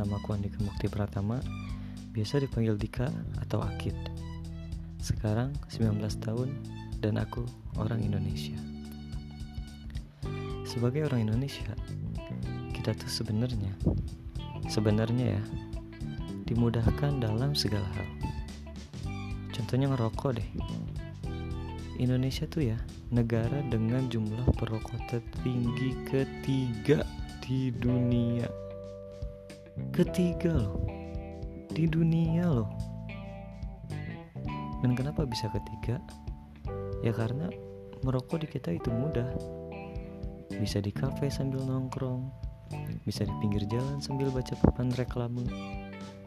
Namaku Andika Mukti Pratama, biasa dipanggil Dika atau Akid. Sekarang 19 tahun dan aku orang Indonesia. Sebagai orang Indonesia, kita tuh sebenarnya sebenarnya ya dimudahkan dalam segala hal. Contohnya ngerokok deh. Indonesia tuh ya negara dengan jumlah perokok tertinggi ketiga di dunia ketiga loh. Di dunia loh. Dan kenapa bisa ketiga? Ya karena merokok di kita itu mudah. Bisa di kafe sambil nongkrong bisa di pinggir jalan sambil baca papan reklame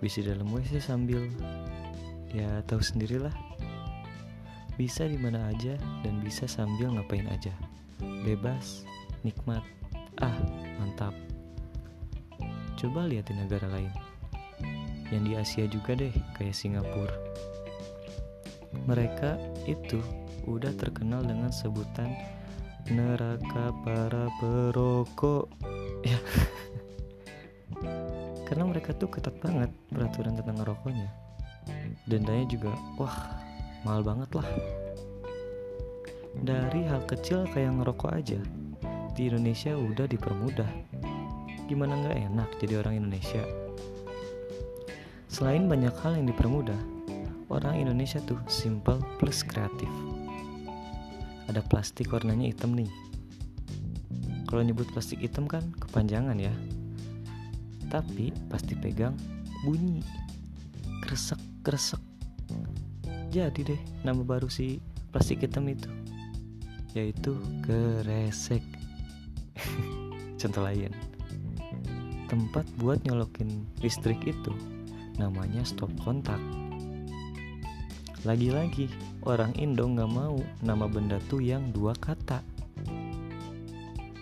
bisa di dalam WC sambil ya tahu sendirilah. Bisa di mana aja dan bisa sambil ngapain aja. Bebas nikmat. Ah mantap Coba lihat di negara lain. Yang di Asia juga deh, kayak Singapura. Mereka itu udah terkenal dengan sebutan neraka para perokok. Ya. Karena mereka tuh ketat banget peraturan tentang rokoknya. Dendanya juga, wah, mahal banget lah. Dari hal kecil kayak ngerokok aja, di Indonesia udah dipermudah gimana nggak enak jadi orang Indonesia? Selain banyak hal yang dipermudah, orang Indonesia tuh simple plus kreatif. Ada plastik warnanya hitam nih. Kalau nyebut plastik hitam kan kepanjangan ya. Tapi pasti pegang bunyi. Kresek, kresek. Jadi deh nama baru si plastik hitam itu. Yaitu keresek. Contoh lain tempat buat nyolokin listrik itu namanya stop kontak. Lagi-lagi, orang Indo nggak mau nama benda tuh yang dua kata.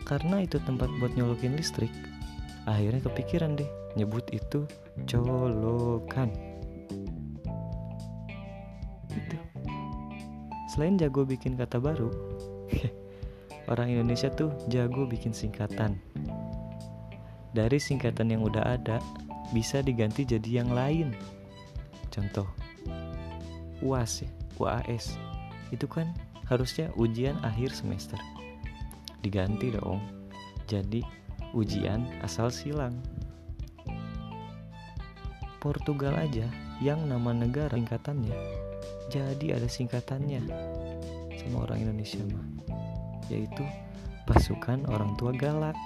Karena itu tempat buat nyolokin listrik, akhirnya kepikiran deh nyebut itu colokan. Itu. Selain jago bikin kata baru, orang Indonesia tuh jago bikin singkatan dari singkatan yang udah ada bisa diganti jadi yang lain. Contoh, UAS ya, UAS. Itu kan harusnya ujian akhir semester. Diganti dong. Jadi ujian asal silang. Portugal aja yang nama negara singkatannya jadi ada singkatannya sama orang Indonesia mah yaitu pasukan orang tua galak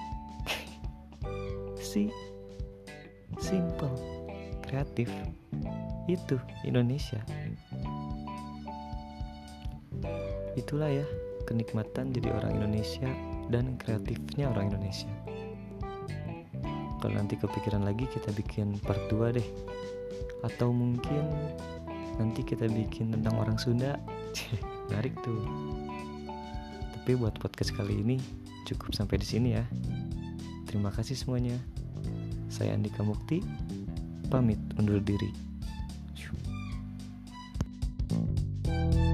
sih? Simple kreatif. Itu Indonesia. Itulah ya kenikmatan jadi orang Indonesia dan kreatifnya orang Indonesia. Kalau nanti kepikiran lagi kita bikin part 2 deh. Atau mungkin nanti kita bikin tentang orang Sunda. Menarik tuh. Tapi buat podcast kali ini cukup sampai di sini ya. Terima kasih semuanya saya Andika Mukti, pamit undur diri. thank you